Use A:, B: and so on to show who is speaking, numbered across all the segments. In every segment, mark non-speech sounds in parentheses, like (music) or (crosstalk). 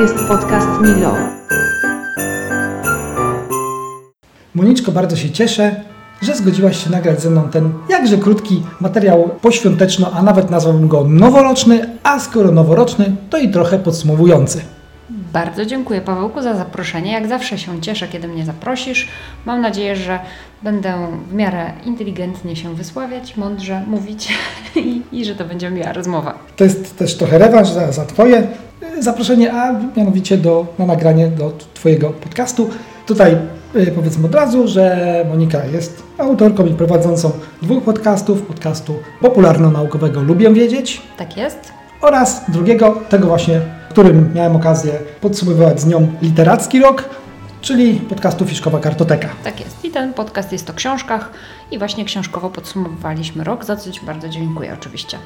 A: Jest podcast Milo.
B: Moniczko, bardzo się cieszę, że zgodziłaś się nagrać ze mną ten jakże krótki materiał poświąteczno, a nawet nazwałbym go noworoczny, a skoro noworoczny, to i trochę podsumowujący.
C: Bardzo dziękuję Pawełku za zaproszenie. Jak zawsze się cieszę, kiedy mnie zaprosisz. Mam nadzieję, że będę w miarę inteligentnie się wysławiać, mądrze mówić (laughs) i, i że to będzie miła rozmowa.
B: To jest też trochę rewanż za, za Twoje y, zaproszenie, a mianowicie do, na nagranie do Twojego podcastu. Tutaj y, powiedzmy od razu, że Monika jest autorką i prowadzącą dwóch podcastów. Podcastu popularno-naukowego Lubię Wiedzieć
C: Tak jest?
B: oraz drugiego, tego właśnie, w którym miałem okazję podsumowywać z nią literacki rok, czyli podcastu Fiszkowa Kartoteka.
C: Tak jest. I ten podcast jest o książkach i właśnie książkowo podsumowywaliśmy rok, za co Ci bardzo dziękuję oczywiście.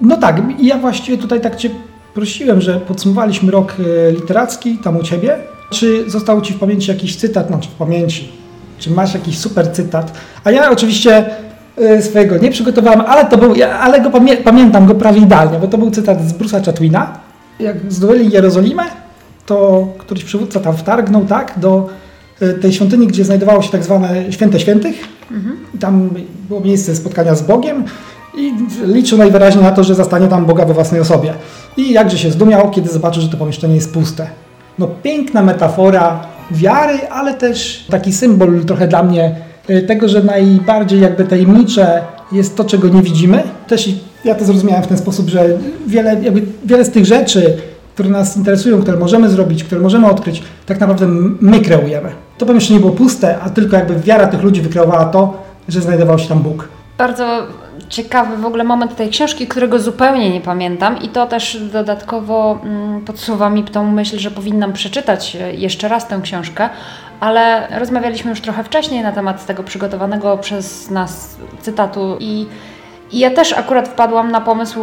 B: No tak, i ja właściwie tutaj tak Cię prosiłem, że podsumowaliśmy rok e, literacki tam u Ciebie. Czy został Ci w pamięci jakiś cytat, znaczy w pamięci, czy masz jakiś super cytat? A ja oczywiście e, swojego nie przygotowałem, ale to był, ale go pamię, pamiętam go prawie idealnie, bo to był cytat z Bruce'a Chatwina. Jak zdobyli Jerozolimę, to któryś przywódca tam wtargnął, tak, do e, tej świątyni, gdzie znajdowało się tak zwane święte świętych. I tam było miejsce spotkania z Bogiem i liczył najwyraźniej na to, że zastanie tam Boga we własnej osobie. I jakże się zdumiał, kiedy zobaczył, że to pomieszczenie jest puste. No piękna metafora wiary, ale też taki symbol trochę dla mnie y, tego, że najbardziej jakby tajemnicze jest to, czego nie widzimy. Też ja to zrozumiałem w ten sposób, że wiele, jakby wiele z tych rzeczy, które nas interesują, które możemy zrobić, które możemy odkryć, tak naprawdę my kreujemy. To pomieszczenie było puste, a tylko jakby wiara tych ludzi wykreowała to, że znajdował się tam Bóg.
C: Bardzo ciekawy w ogóle moment tej książki, którego zupełnie nie pamiętam i to też dodatkowo mm, podsuwa mi tą myśl, że powinnam przeczytać e, jeszcze raz tę książkę, ale rozmawialiśmy już trochę wcześniej na temat tego przygotowanego przez nas cytatu i i ja też akurat wpadłam na pomysł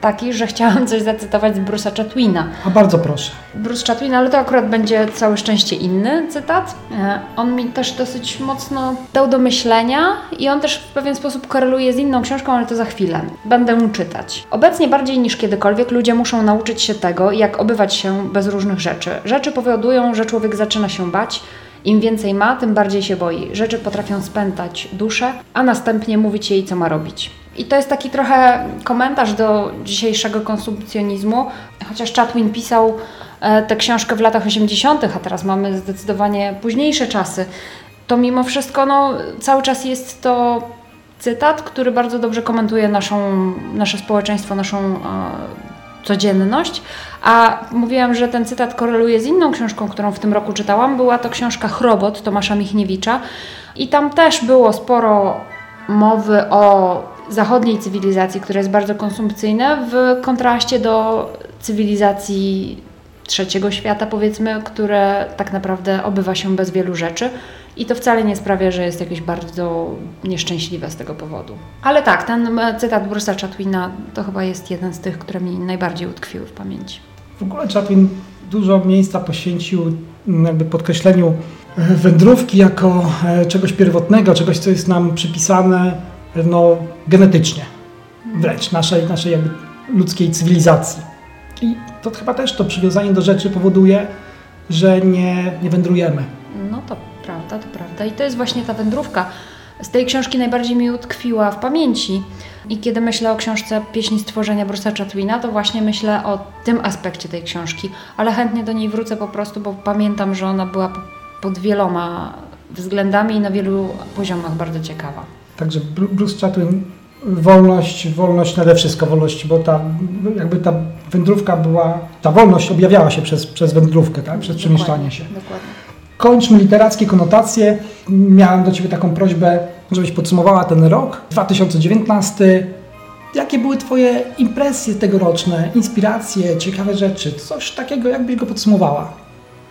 C: taki, że chciałam coś zacytować z Bruce'a Chatwina.
B: A bardzo proszę.
C: Bruce Chatwin, ale to akurat będzie całe szczęście inny cytat. E, On mi też dosyć mocno dał do myślenia i on też w pewien sposób koreluje z inną książką, ale to za chwilę. Będę mu czytać. Obecnie bardziej niż kiedykolwiek ludzie muszą nauczyć się tego, jak obywać się bez różnych rzeczy. Rzeczy powodują, że człowiek zaczyna się bać. Im więcej ma, tym bardziej się boi. Rzeczy potrafią spętać duszę, a następnie mówić jej, co ma robić. I to jest taki trochę komentarz do dzisiejszego konsumpcjonizmu, chociaż Chatwin pisał e, tę książkę w latach 80., a teraz mamy zdecydowanie późniejsze czasy, to mimo wszystko no, cały czas jest to cytat, który bardzo dobrze komentuje naszą, nasze społeczeństwo, naszą e, codzienność. A mówiłam, że ten cytat koreluje z inną książką, którą w tym roku czytałam. Była to książka Chrobot Tomasza Michniewicza. I tam też było sporo mowy o zachodniej cywilizacji, która jest bardzo konsumpcyjna, w kontraście do cywilizacji trzeciego świata, powiedzmy, które tak naprawdę obywa się bez wielu rzeczy. I to wcale nie sprawia, że jest jakieś bardzo nieszczęśliwe z tego powodu. Ale tak, ten e, cytat Bruce'a Chatwina to chyba jest jeden z tych, które mi najbardziej utkwiły w pamięci.
B: W ogóle Chatwin dużo miejsca poświęcił mm, jakby podkreśleniu e, wędrówki jako e, czegoś pierwotnego, czegoś, co jest nam przypisane no, genetycznie, wręcz naszej, naszej jakby ludzkiej cywilizacji. I to chyba też to przywiązanie do rzeczy powoduje, że nie, nie wędrujemy.
C: No to prawda, to prawda. I to jest właśnie ta wędrówka. Z tej książki najbardziej mi utkwiła w pamięci. I kiedy myślę o książce Pieśni stworzenia Bruce'a Chatwina, to właśnie myślę o tym aspekcie tej książki. Ale chętnie do niej wrócę po prostu, bo pamiętam, że ona była po- pod wieloma względami i na wielu poziomach bardzo ciekawa.
B: Także Bru- Bruce Chatwin, wolność, wolność nade wszystko, wolność, bo ta, jakby ta wędrówka była, ta wolność objawiała się przez, przez wędrówkę, tak? przez przemieszczanie się.
C: Dokładnie.
B: Kończmy literackie konotacje. Miałem do Ciebie taką prośbę, żebyś podsumowała ten rok 2019. Jakie były Twoje impresje tegoroczne, inspiracje, ciekawe rzeczy? Coś takiego, jakbyś go podsumowała?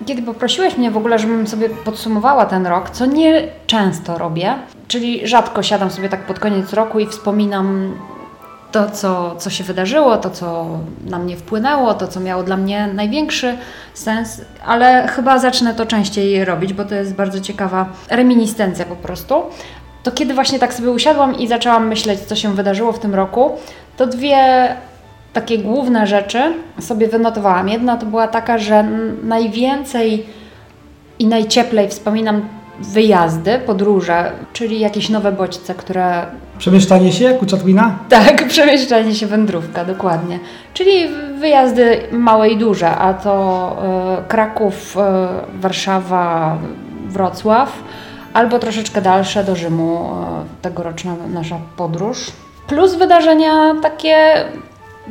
C: Kiedy poprosiłeś mnie w ogóle, żebym sobie podsumowała ten rok, co nie często robię, czyli rzadko siadam sobie tak pod koniec roku i wspominam to, co, co się wydarzyło, to, co na mnie wpłynęło, to, co miało dla mnie największy sens, ale chyba zacznę to częściej robić, bo to jest bardzo ciekawa reminiscencja po prostu. To kiedy właśnie tak sobie usiadłam i zaczęłam myśleć, co się wydarzyło w tym roku, to dwie takie główne rzeczy sobie wynotowałam. Jedna to była taka, że najwięcej i najcieplej wspominam wyjazdy, podróże, czyli jakieś nowe bodźce, które
B: Przemieszczanie się Chatwina? (laughs)
C: tak, przemieszczanie się, wędrówka, dokładnie. Czyli wyjazdy małe i duże, a to e, Kraków, e, Warszawa, Wrocław, albo troszeczkę dalsze do Rzymu, e, tegoroczna nasza podróż. Plus wydarzenia takie,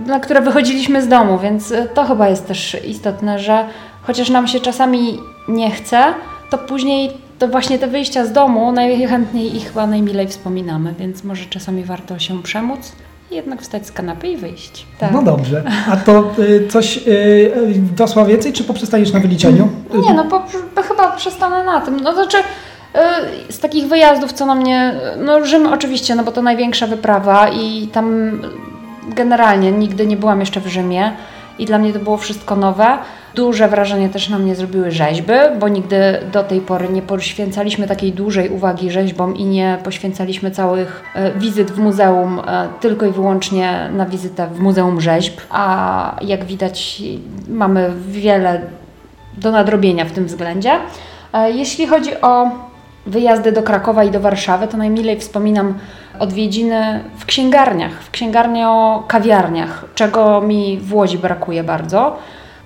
C: na które wychodziliśmy z domu, więc e, to chyba jest też istotne, że chociaż nam się czasami nie chce, to później to właśnie te wyjścia z domu najchętniej i chyba najmilej wspominamy, więc może czasami warto się przemóc jednak wstać z kanapy i wyjść. Tak.
B: No dobrze. A to y, coś y, dosła więcej, czy poprzestaniesz na wyliczeniu?
C: Nie, no po, po, chyba przestanę na tym. No to znaczy, y, z takich wyjazdów, co na mnie. No, Rzym oczywiście, no bo to największa wyprawa i tam generalnie nigdy nie byłam jeszcze w Rzymie i dla mnie to było wszystko nowe. Duże wrażenie też na mnie zrobiły rzeźby, bo nigdy do tej pory nie poświęcaliśmy takiej dużej uwagi rzeźbom i nie poświęcaliśmy całych e, wizyt w muzeum e, tylko i wyłącznie na wizytę w Muzeum Rzeźb. A jak widać, mamy wiele do nadrobienia w tym względzie. E, Jeśli chodzi o wyjazdy do Krakowa i do Warszawy, to najmilej wspominam odwiedziny w księgarniach, w księgarnio-kawiarniach, czego mi w Łodzi brakuje bardzo.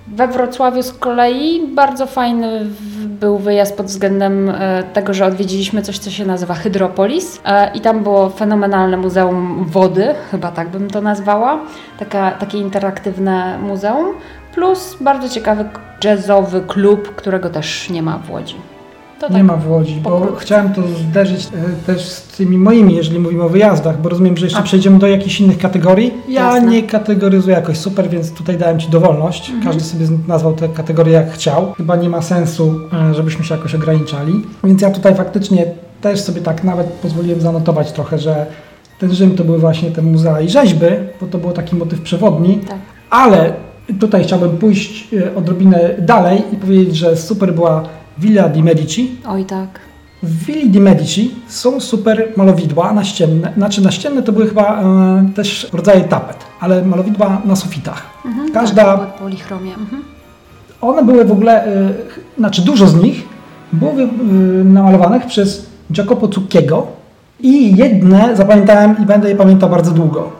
C: We Wrocławiu z kolei bardzo fajny był wyjazd pod względem e, tego, że odwiedziliśmy coś, co się nazywa Hydropolis e, i tam było fenomenalne muzeum wody, chyba tak bym to nazwała, Taka, takie interaktywne muzeum, plus bardzo ciekawy jazzowy klub, którego też nie ma w Łodzi. To
B: Nie
C: tak.
B: ma w Łodzi, bo chciałem to zderzyć e, też z tymi moimi, jeżeli mówimy o wyjazdach, bo rozumiem, że jeszcze
C: A.
B: przejdziemy do jakichś innych kategorii. Ja
C: Jasne.
B: nie kategoryzuję jakoś super, więc tutaj dałem Ci dowolność.
C: Mhm.
B: Każdy sobie nazwał te kategorie jak chciał. Chyba nie ma sensu, e, żebyśmy się jakoś ograniczali. Więc ja tutaj faktycznie też sobie tak nawet pozwoliłem zanotować trochę, że ten Rzym to były właśnie te muzea i rzeźby, bo to był taki motyw przewodni.
C: Tak.
B: Ale tutaj chciałbym pójść e, odrobinę dalej i powiedzieć, że super była Villa di Medici.
C: Oj tak.
B: W Willi di Medici są super malowidła naścienne. Znaczy naścienne to były chyba e, też rodzaje tapet, ale malowidła na sufitach.
C: Mhm,
B: Każda-
C: Tak, polichromie. Mhm.
B: One były w ogóle, e, znaczy dużo z nich było e, namalowanych przez Jacopo Zucchiego i jedne zapamiętałem i będę je pamiętał bardzo długo.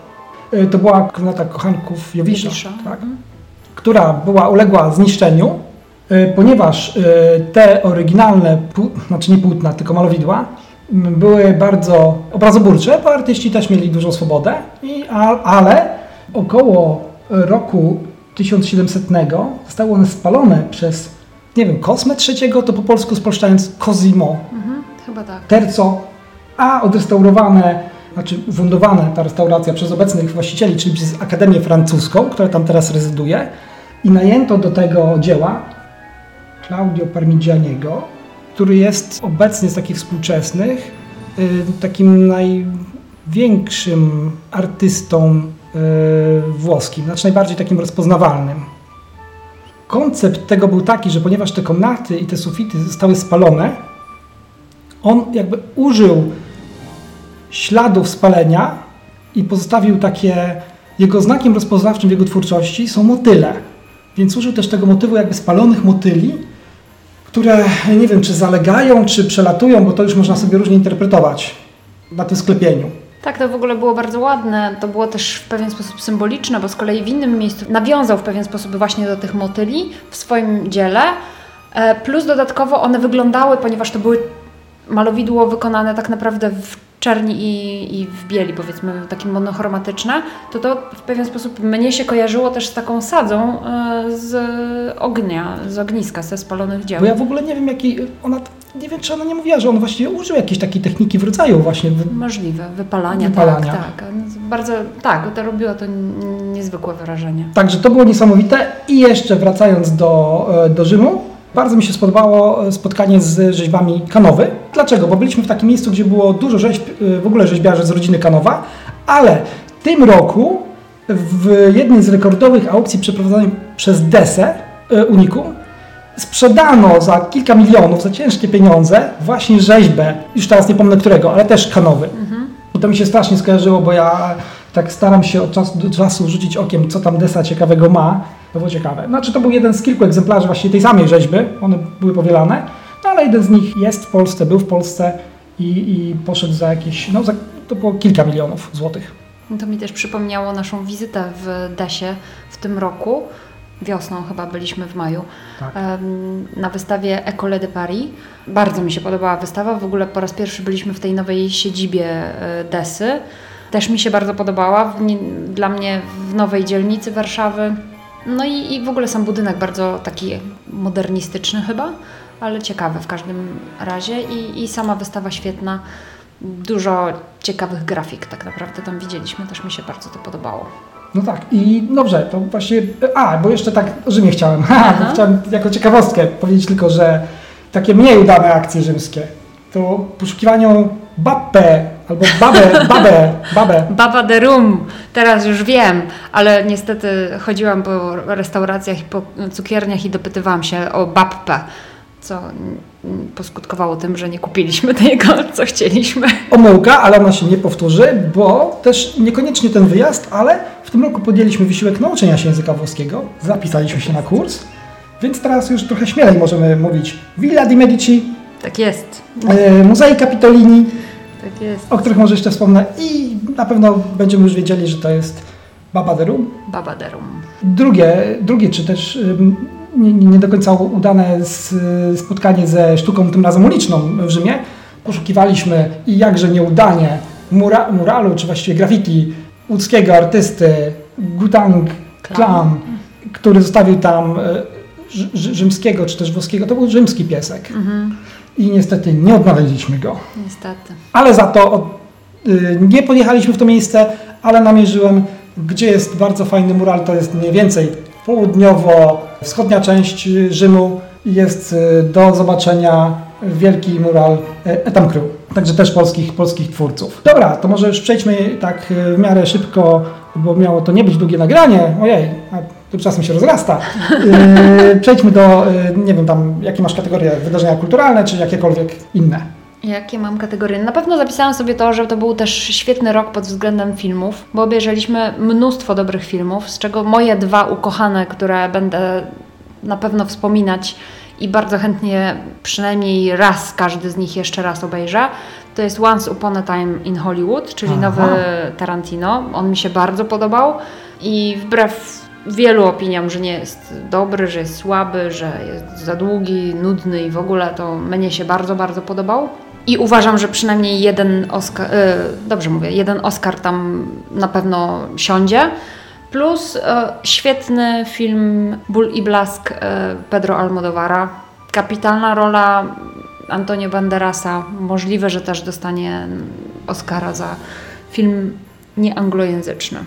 B: E, To była komnata kochanków Jowisza,
C: Jowisza,
B: tak?
C: mhm.
B: która była uległa zniszczeniu, ponieważ y, te oryginalne, znaczy nie płótna, tylko malowidła, były bardzo obrazoburcze, bo artyści też mieli dużą swobodę, i, ale około roku 1700 zostały one spalone przez, nie wiem, Kosmę III, to po polsku spolszczając Cosimo,
C: Mhm. Chyba tak.
B: Terco, a odrestaurowane, znaczy ufundowane ta restauracja przez obecnych właścicieli, czyli przez Akademię Francuską, która tam teraz rezyduje i najęto do tego dzieła Claudio Parmigianiego, który jest obecnie z takich współczesnych y, takim największym artystą y, włoskim, znaczy najbardziej takim rozpoznawalnym. Koncept tego był taki, że ponieważ te komnaty i te sufity zostały spalone, on jakby użył śladów spalenia i pozostawił takie, jego znakiem rozpoznawczym w jego twórczości są motyle. Więc użył też tego motywu jakby spalonych motyli, które nie wiem czy zalegają, czy przelatują, bo to już można sobie różnie interpretować na tym sklepieniu.
C: Tak, to w ogóle było bardzo ładne. To było też w pewien sposób symboliczne, bo z kolei w innym miejscu nawiązał w pewien sposób właśnie do tych motyli w swoim dziele. E, Plus dodatkowo one wyglądały, ponieważ to były malowidło wykonane tak naprawdę w czerni i, i w bieli, powiedzmy, takie monochromatyczne, to to w pewien sposób mnie się kojarzyło też z taką sadzą e, z ognia, z ogniska, ze spalonych dzieł.
B: Bo ja w ogóle nie wiem jaki, ona, nie wiem czy ona nie mówiła, że on właściwie użył jakiejś takiej techniki w rodzaju właśnie wy-
C: Możliwe, wypalania,
B: Wypalania.
C: tak, tak. Bardzo, tak, to robiło to niezwykłe wrażenie.
B: Także to było niesamowite. I jeszcze wracając do, e, do Rzymu, bardzo mi się spodobało e, spotkanie z rzeźbami Kanowy. Dlaczego? Bo byliśmy w takim miejscu, gdzie było dużo rzeźb, e, w ogóle rzeźbiarzy z rodziny Kanowa, ale w tym roku w jednej z rekordowych aukcji przeprowadzonej przez DESE e, Unicum sprzedano za kilka milionów, za ciężkie pieniądze właśnie rzeźbę, już teraz nie pomnę którego, ale też Kanowy. I to mi się strasznie skojarzyło, bo ja Tak staram się od czasu do czasu rzucić okiem, co tam Desa ciekawego ma. To było ciekawe. Znaczy to był jeden z kilku egzemplarzy właśnie tej samej rzeźby. One były powielane. No ale jeden z nich jest w Polsce, był w Polsce i, i poszedł za jakieś, no za, to było kilka milionów złotych.
C: No To mi też przypomniało naszą wizytę w Desie w tym roku. Wiosną chyba byliśmy w maju
B: Tak.
C: na wystawie École de Paris. Bardzo mi się podobała wystawa. W ogóle po raz pierwszy byliśmy w tej nowej siedzibie e, Desy. Też mi się bardzo podobała. Dla mnie w nowej dzielnicy Warszawy. No i, i w ogóle sam budynek bardzo taki modernistyczny chyba, ale ciekawy w każdym razie. I, I sama wystawa świetna. Dużo ciekawych grafik tak naprawdę tam widzieliśmy. Też mi się bardzo to podobało.
B: No tak, i dobrze, to właśnie. A, bo jeszcze tak o Rzymie chciałem. (laughs) Ha, chciałem jako ciekawostkę powiedzieć tylko, że takie mniej udane akcje rzymskie to poszukiwaniu babę albo babę, babę, babę.
C: Baba de Rum, teraz już wiem, ale niestety chodziłam po restauracjach i po cukierniach i dopytywałam się o babpę, co poskutkowało tym, że nie kupiliśmy (laughs) tego, co chcieliśmy.
B: Omyłka, ale ona się nie powtórzy, bo też niekoniecznie ten wyjazd, ale w tym roku podjęliśmy wysiłek nauczenia się języka włoskiego, zapisaliśmy się na kurs, więc teraz już trochę śmielej możemy mówić Villa di Medici,
C: Tak jest,
B: e, Muzei Capitolini,
C: tak jest.
B: o których może jeszcze wspomnę i na pewno będziemy już wiedzieli, że to jest Baba de Rum.
C: Baba de Rum.
B: Drugie, drugie czy też nie, nie do końca udane spotkanie ze sztuką, tym razem uliczną w Rzymie. Poszukiwaliśmy i jakże nieudanie mura, muralu, czy właściwie graffiti łódzkiego artysty Gutang Klam, który zostawił tam e, rzy- rzy- rzymskiego, czy też włoskiego, to był rzymski piesek.
C: Mhm,
B: I niestety nie odnaleźliśmy go.
C: niestety.
B: Ale za to y, nie podjechaliśmy w to miejsce, ale namierzyłem, gdzie jest bardzo fajny mural. To jest mniej więcej południowo-wschodnia część Rzymu. Jest y, do zobaczenia wielki mural y, Etam Crew. Także też polskich, polskich twórców. Dobra, to może już przejdźmy tak w miarę szybko, bo miało to nie być długie nagranie. Ojej, tymczasem się rozrasta. (laughs) Y, Przejdźmy do, y, nie wiem tam, jakie masz kategorie, wydarzenia kulturalne, czy jakiekolwiek inne.
C: Jakie mam kategorie? Na pewno zapisałam sobie to, że to był też świetny rok pod względem filmów, bo obejrzeliśmy mnóstwo dobrych filmów, z czego moje dwa ukochane, które będę na pewno wspominać i bardzo chętnie przynajmniej raz każdy z nich jeszcze raz obejrzę. To jest Once Upon a Time in Hollywood, czyli
B: Aha.
C: nowy Tarantino. On mi się bardzo podobał i wbrew wielu opiniom, że nie jest dobry, że jest słaby, że jest za długi, nudny i w ogóle, to mnie się bardzo, bardzo podobał. I uważam, że przynajmniej jeden Oscar, y, dobrze mówię, jeden Oscar tam na pewno siądzie. Plus e, świetny film Ból i Blask e, Pedro Almodovara. Kapitalna rola Antonio Banderasa. Możliwe, że też dostanie Oscara za film nieanglojęzyczny.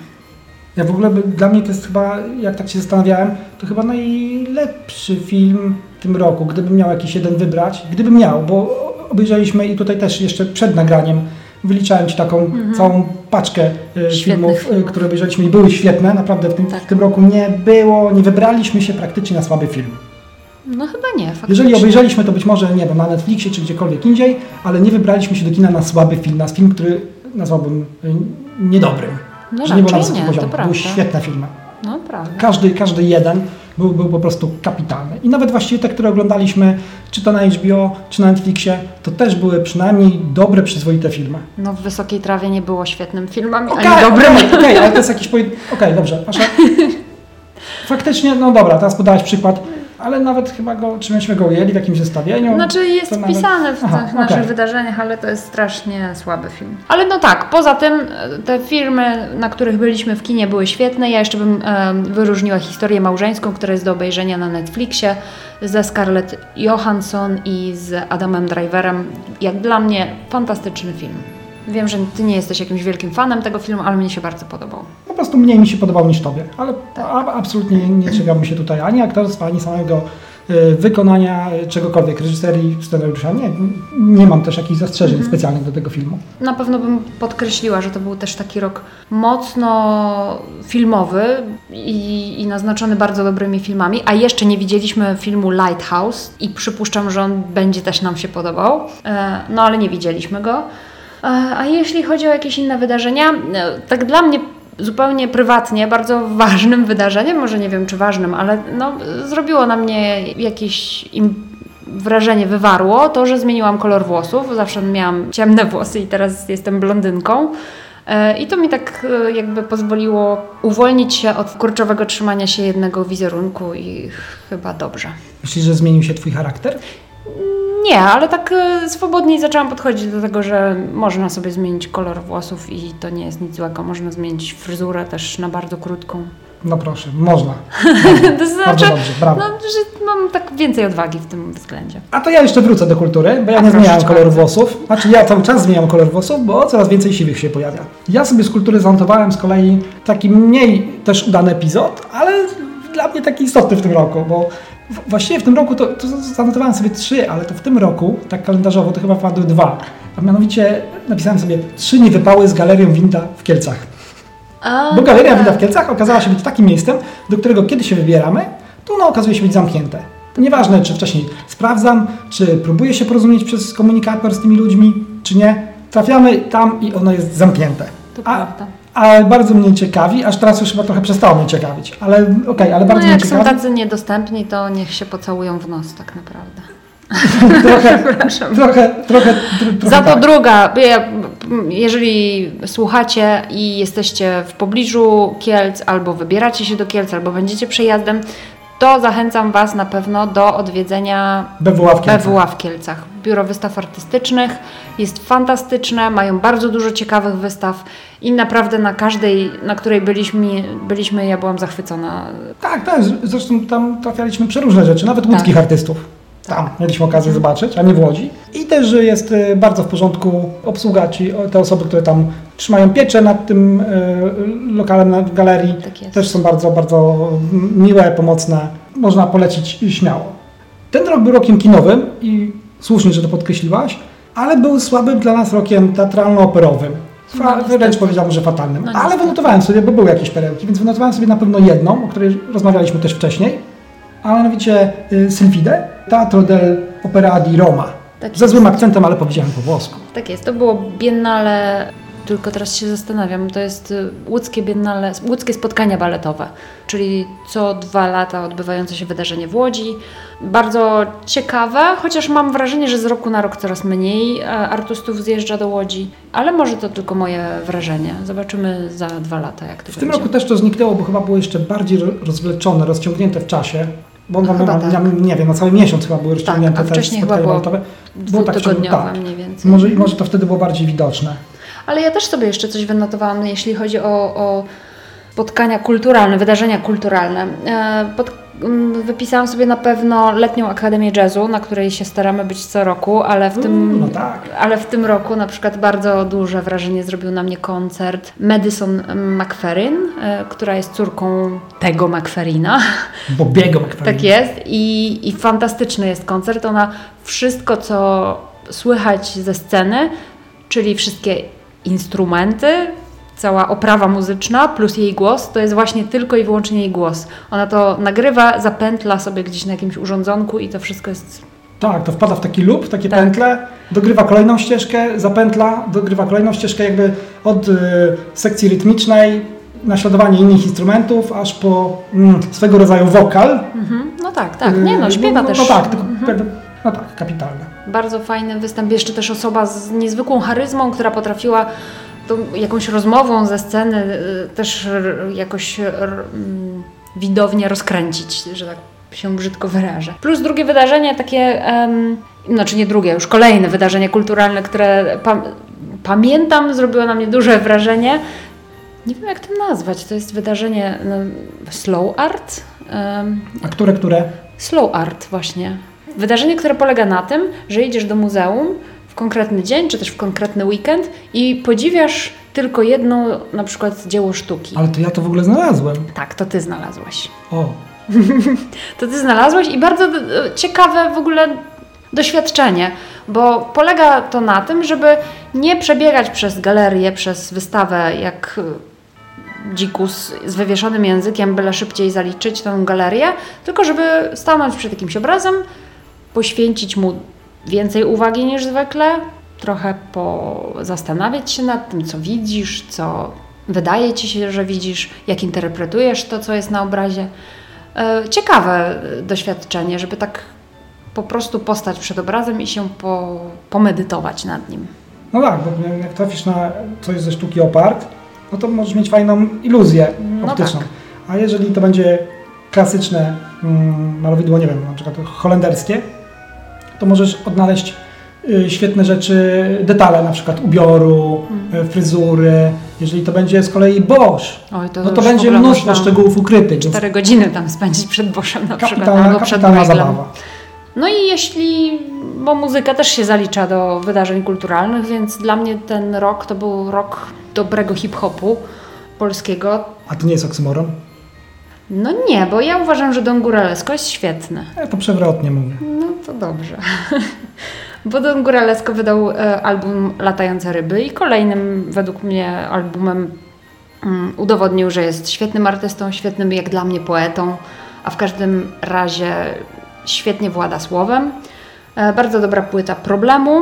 B: Ja w ogóle, dla mnie to jest chyba, jak tak się zastanawiałem, to chyba najlepszy film w tym roku, gdybym miał jakiś jeden wybrać. Gdybym miał, bo obejrzeliśmy i tutaj też jeszcze przed nagraniem wyliczałem Ci taką całą paczkę
C: Mhm. Świetnych
B: filmów,
C: filmów.
B: które obejrzeliśmy i były świetne. Naprawdę w tym,
C: Tak.
B: w tym roku nie było, nie wybraliśmy się praktycznie na słaby film.
C: No chyba nie, faktycznie.
B: Jeżeli obejrzeliśmy to być może, nie wiem, na Netflixie czy gdziekolwiek indziej, ale nie wybraliśmy się do kina na słaby film, na film, który nazwałbym e, niedobrym.
C: No
B: że nie był na wysokim poziomie. Były świetne filmy.
C: No prawda.
B: Każdy, każdy jeden był, był po prostu kapitalny. I nawet właściwie te, które oglądaliśmy, czy to na HBO, czy na Netflixie, to też były przynajmniej dobre, przyzwoite filmy.
C: No w Wysokiej Trawie nie było świetnym filmem,
B: Okej,
C: ani dobrym.
B: okej, okej, ale to jest (laughs) jakiś... Okej, okay, dobrze. Proszę. Faktycznie, no dobra, teraz podałaś przykład, ale nawet chyba go, czy myśmy go ujęli w jakimś zestawieniu.
C: Znaczy jest
B: to nawet-
C: wpisany w
B: Aha,
C: tych naszych
B: okej.
C: wydarzeniach, ale to jest strasznie słaby film. Ale no tak, poza tym e, te filmy, na których byliśmy w kinie były świetne. Ja jeszcze bym e, wyróżniła historię małżeńską, która jest do obejrzenia na Netflixie ze Scarlett Johansson i z Adamem Driverem. Jak dla mnie fantastyczny film. Wiem, że ty nie jesteś jakimś wielkim fanem tego filmu, ale mnie się bardzo podobał.
B: Po prostu mniej mi się podobał niż tobie, ale a, absolutnie nie, czepiałbym się tutaj ani aktorstwa, ani samego y, wykonania y, czegokolwiek, reżyserii, scenariusza. Nie, nie mam też jakichś zastrzeżeń specjalnych do tego filmu.
C: Na pewno bym podkreśliła, że to był też taki rok mocno filmowy i, i naznaczony bardzo dobrymi filmami, a jeszcze nie widzieliśmy filmu Lighthouse i przypuszczam, że on będzie też nam się podobał, E, no ale nie widzieliśmy go. E, A jeśli chodzi o jakieś inne wydarzenia, e, tak dla mnie zupełnie prywatnie, bardzo ważnym wydarzeniem, może nie wiem czy ważnym, ale no, zrobiło na mnie jakieś wrażenie wywarło to, że zmieniłam kolor włosów. Zawsze miałam ciemne włosy i teraz jestem blondynką. E, I to mi tak e, jakby pozwoliło uwolnić się od kurczowego trzymania się jednego wizerunku i chyba dobrze.
B: Myślisz, że zmienił się twój charakter?
C: Nie, ale tak e, swobodniej zaczęłam podchodzić do tego, że można sobie zmienić kolor włosów i to nie jest nic złego. Można zmienić fryzurę też na bardzo krótką.
B: No proszę, można. (laughs)
C: to znaczy,
B: Bardzo dobrze, brawo.
C: no, że mam tak więcej odwagi w tym względzie.
B: A to ja jeszcze wrócę do kultury, bo ja
C: A
B: nie
C: cię
B: koloru włosów. Znaczy ja cały czas zmieniam kolor włosów, bo coraz więcej siwych się pojawia. Ja sobie z kultury zanotowałem z kolei taki mniej też udany epizod, ale dla mnie taki istotny w tym roku, bo właściwie w tym roku to, to zanotowałem sobie trzy, ale to w tym roku, tak kalendarzowo, to chyba wpadły dwa. A mianowicie napisałem sobie trzy niewypały z galerią Winda w Kielcach.
C: A,
B: Bo Galeria
C: tak.
B: Winda w Kielcach okazała się być takim miejscem, do którego kiedy się wybieramy, to ono okazuje się być zamknięte. Nieważne, czy wcześniej sprawdzam, czy próbuję się porozumieć przez komunikator z tymi ludźmi, czy nie, trafiamy tam i ono jest zamknięte.
C: To
B: A,
C: prawda.
B: A bardzo mnie ciekawi, aż teraz już chyba trochę przestało mnie ciekawić, ale okej, ale bardzo
C: no
B: mnie
C: jak są
B: ciekawi.
C: tacy niedostępni, to niech się pocałują w nos tak naprawdę. (laughs) (laughs)
B: Trochę, trochę, trochę, tr- trochę
C: Za to
B: tak.
C: druga, jeżeli słuchacie i jesteście w pobliżu Kielc, albo wybieracie się do Kielc, albo będziecie przejazdem, to zachęcam Was na pewno do odwiedzenia
B: BWA w Kielcach.
C: BWA w Kielcach. Biuro Wystaw Artystycznych jest fantastyczne, mają bardzo dużo ciekawych wystaw i naprawdę na każdej, na której byliśmy, byliśmy ja byłam zachwycona.
B: Tak, tak, zresztą tam trafialiśmy przeróżne rzeczy, nawet łódzkich artystów. Tam mieliśmy okazję zobaczyć, a nie w Łodzi. I też jest e, bardzo w porządku obsługa, ci o, te osoby, które tam trzymają pieczę nad tym e, lokalem na, w galerii,
C: Tak
B: też są bardzo, bardzo miłe, pomocne. Można polecić śmiało. Ten rok był rokiem kinowym i słusznie, że to podkreśliłaś, ale był słabym dla nas rokiem teatralno-operowym.
C: No,
B: Fa-
C: niestety.
B: wręcz powiedziałbym, że fatalnym.
C: No,
B: ale wynotowałem sobie, bo były jakieś perełki, więc wynotowałem sobie na pewno jedną, o której rozmawialiśmy też wcześniej, a mianowicie y, Sylfide, Teatro del Opera di Roma.
C: Tak
B: Ze złym akcentem, ale powiedziałem po włosku.
C: Tak jest, to było biennale, tylko teraz się zastanawiam, to jest y, łódzkie biennale, łódzkie spotkania baletowe, czyli co dwa lata odbywające się wydarzenie w Łodzi. Bardzo ciekawe, chociaż mam wrażenie, że z roku na rok coraz mniej e, artystów zjeżdża do Łodzi, ale może to tylko moje wrażenie. Zobaczymy za dwa lata, jak to
B: W tym
C: będzie.
B: roku też to zniknęło, bo chyba było jeszcze bardziej ro- rozwleczone, rozciągnięte w czasie. Bo on
C: Chyba
B: tam,
C: tak.
B: nie wiem, na cały miesiąc chyba były rozciągnięte
C: a
B: te spotkania
C: chyba było
B: tak, tak.
C: mniej więcej.
B: Może, może to wtedy było bardziej widoczne.
C: Ale ja też sobie jeszcze coś wynotowałam, jeśli chodzi o, o spotkania kulturalne, wydarzenia kulturalne. E, Pod, mm, wypisałam sobie na pewno letnią Akademię Jazzu, na której się staramy być co roku, ale w tym,
B: no tak.
C: ale w tym roku na przykład bardzo duże wrażenie zrobił na mnie koncert Madison McFerrin, e, która jest córką tego McFerrina.
B: Bobiego McFarlane. (laughs)
C: Tak jest i, i fantastyczny jest koncert. Ona wszystko, co słychać ze sceny, czyli wszystkie instrumenty, cała oprawa muzyczna plus jej głos, to jest właśnie tylko i wyłącznie jej głos. Ona to nagrywa, zapętla sobie gdzieś na jakimś urządzonku i to wszystko jest
B: Tak, to wpada w taki loop, w takie
C: Tak.
B: pętle, dogrywa kolejną ścieżkę, zapętla, dogrywa kolejną ścieżkę jakby od y, sekcji rytmicznej, naśladowanie innych instrumentów, aż po mm, swego rodzaju wokal.
C: Mhm. No tak, tak. Nie no,
B: Y,
C: śpiewa
B: no,
C: też.
B: No tak, tylko, no tak, kapitalne.
C: Bardzo fajny występ. Jeszcze też osoba z niezwykłą charyzmą, która potrafiła tą jakąś rozmową ze sceny y, też jakoś mm, widownię rozkręcić, że tak się brzydko wyrażę. Plus drugie wydarzenie, takie, em, znaczy nie drugie, już kolejne wydarzenie kulturalne, które pam- pamiętam, zrobiło na mnie duże wrażenie. Nie wiem jak to nazwać. To jest wydarzenie no, slow art. Em,
B: A które, które?
C: Slow art właśnie. Wydarzenie, które polega na tym, że idziesz do muzeum w konkretny dzień, czy też w konkretny weekend i podziwiasz tylko jedno na przykład dzieło sztuki.
B: Ale to ja to w ogóle znalazłem.
C: Tak, to ty znalazłeś.
B: O, (laughs)
C: To ty znalazłeś i bardzo e, ciekawe w ogóle doświadczenie, bo polega to na tym, żeby nie przebiegać przez galerię, przez wystawę jak e, dzikus z wywieszonym językiem, byle szybciej zaliczyć tę galerię, tylko żeby stanąć przed jakimś obrazem, poświęcić mu więcej uwagi niż zwykle, trochę po zastanawiać się nad tym, co widzisz, co wydaje ci się, że widzisz, jak interpretujesz to, co jest na obrazie. E, Ciekawe doświadczenie, żeby tak po prostu postać przed obrazem i się po, pomedytować nad nim.
B: No tak, bo jak trafisz na coś ze sztuki opart, no to możesz mieć fajną iluzję
C: No
B: optyczną.
C: tak.
B: A jeżeli to będzie klasyczne mm, malowidło, nie wiem, na przykład holenderskie, to możesz odnaleźć y, świetne rzeczy, detale, na przykład ubioru,
C: Mhm.
B: y, fryzury. Jeżeli to będzie z kolei Bosch,
C: Oj, to
B: no to będzie mnóstwo szczegółów ukrytych.
C: Cztery godziny tam spędzić przed Boszem na przykład, albo przed
B: zabawa.
C: No i jeśli, bo muzyka też się zalicza do wydarzeń kulturalnych, więc dla mnie ten rok to był rok dobrego hip-hopu polskiego.
B: A to nie jest oksymoron?
C: No nie, bo ja uważam, że Don Góralesko jest świetny.
B: Ja to przewrotnie mówię.
C: No to dobrze. (laughs) Bo Don Góralesko wydał e, album Latające Ryby i kolejnym według mnie albumem mm, udowodnił, że jest świetnym artystą, świetnym jak dla mnie poetą, a w każdym razie świetnie włada słowem. E, Bardzo dobra płyta Problemu,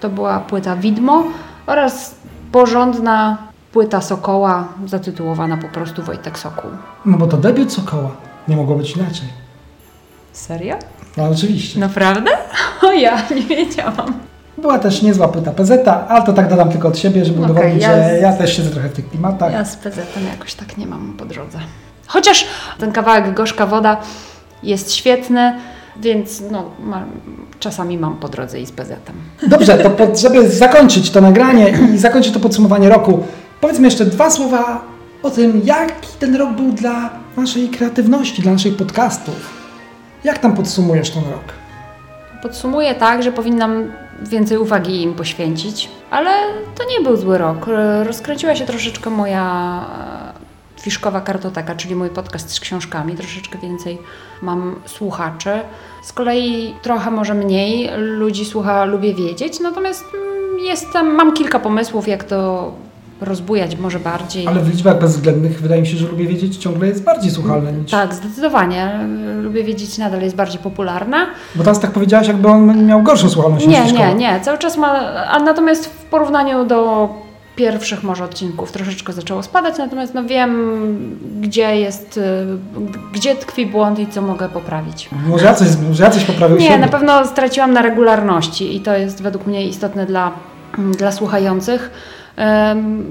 C: to była płyta Widmo oraz porządna płyta Sokoła zatytułowana po prostu Wojtek Sokół.
B: No bo to debiut Sokoła. Nie mogło być inaczej.
C: Serio?
B: No oczywiście.
C: Naprawdę? (laughs) O ja, nie wiedziałam.
B: Była też niezła płyta PZ, ale to tak dodam tylko od siebie, żeby
C: Okej,
B: udowodnić,
C: ja
B: że
C: z-
B: ja też siedzę trochę w tych klimatach.
C: Ja z PZ-em jakoś tak nie mam po drodze. Chociaż ten kawałek Gorzka Woda jest świetny, więc no, ma, czasami mam po drodze i z PZ-em.
B: Dobrze, to żeby zakończyć to nagranie i zakończyć to podsumowanie roku, powiedzmy jeszcze dwa słowa o tym, jaki ten rok był dla naszej kreatywności, dla naszych podcastów. Jak tam podsumujesz ten rok?
C: Podsumuję tak, że powinnam więcej uwagi im poświęcić, ale to nie był zły rok. Rozkręciła się troszeczkę moja e, Fiszkowa Kartoteka, czyli mój podcast z książkami. Troszeczkę więcej mam słuchaczy. Z kolei trochę może mniej ludzi słucha Lubię Wiedzieć, natomiast mm, jestem, mam kilka pomysłów, jak to rozbujać może bardziej.
B: Ale w liczbach bezwzględnych wydaje mi się, że lubię wiedzieć ciągle jest bardziej słuchalne niż...
C: Tak, zdecydowanie. Lubię Wiedzieć nadal jest bardziej popularna.
B: Bo teraz tak powiedziałaś, jakby on miał gorszą słuchalność
C: Nie,
B: niż
C: nie,
B: szkoła.
C: nie. Cały czas ma. A natomiast w porównaniu do pierwszych może odcinków troszeczkę zaczęło spadać, natomiast no wiem, gdzie jest, gdzie tkwi błąd i co mogę poprawić.
B: Może ja coś, może ja coś poprawił
C: Nie,
B: siebie.
C: na pewno straciłam na regularności i to jest według mnie istotne dla, dla słuchających.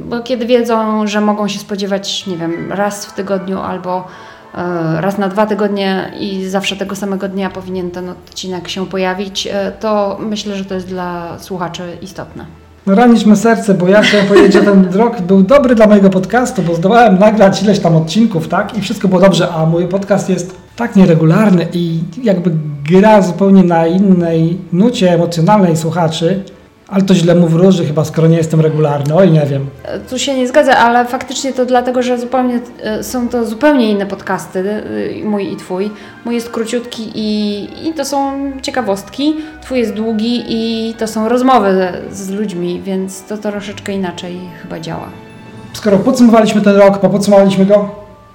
C: Bo kiedy wiedzą, że mogą się spodziewać, nie wiem, raz w tygodniu albo e, raz na dwa tygodnie i zawsze tego samego dnia powinien ten odcinek się pojawić, e, to myślę, że to jest dla słuchaczy istotne.
B: No ranić serce, bo ja chciałem powiedzieć, że ten (laughs) rok był dobry dla mojego podcastu, bo zdołałem nagrać ileś tam odcinków, tak? I wszystko było dobrze, a mój podcast jest tak nieregularny i jakby gra zupełnie na innej nucie emocjonalnej słuchaczy, ale to źle mu wróży chyba, skoro nie jestem regularny, oj nie wiem.
C: E, Tu się nie zgadza, ale faktycznie to dlatego, że zupełnie e, są to zupełnie inne podcasty, e, mój i twój. Mój jest króciutki i, i to są ciekawostki, twój jest długi i to są rozmowy z, z ludźmi, więc to troszeczkę inaczej chyba działa.
B: Skoro podsumowaliśmy ten rok, podsumowaliśmy go,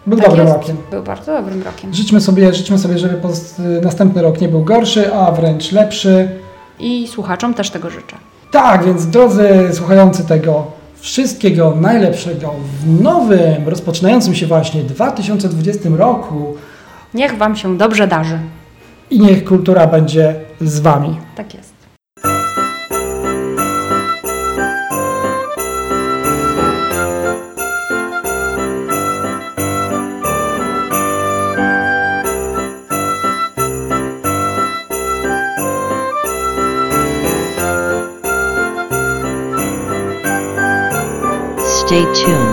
B: był
C: Tak
B: dobrym
C: jest.
B: rokiem.
C: Był bardzo dobrym rokiem.
B: Życzmy sobie, życzmy sobie, żeby następny rok nie był gorszy, a wręcz lepszy.
C: I słuchaczom też tego życzę.
B: Tak, więc drodzy słuchający tego, wszystkiego najlepszego w nowym, rozpoczynającym się właśnie 2020 roku
C: Niech Wam się dobrze darzy.
B: i niech kultura będzie z Wami.
C: Tak jest.
D: Stay tuned.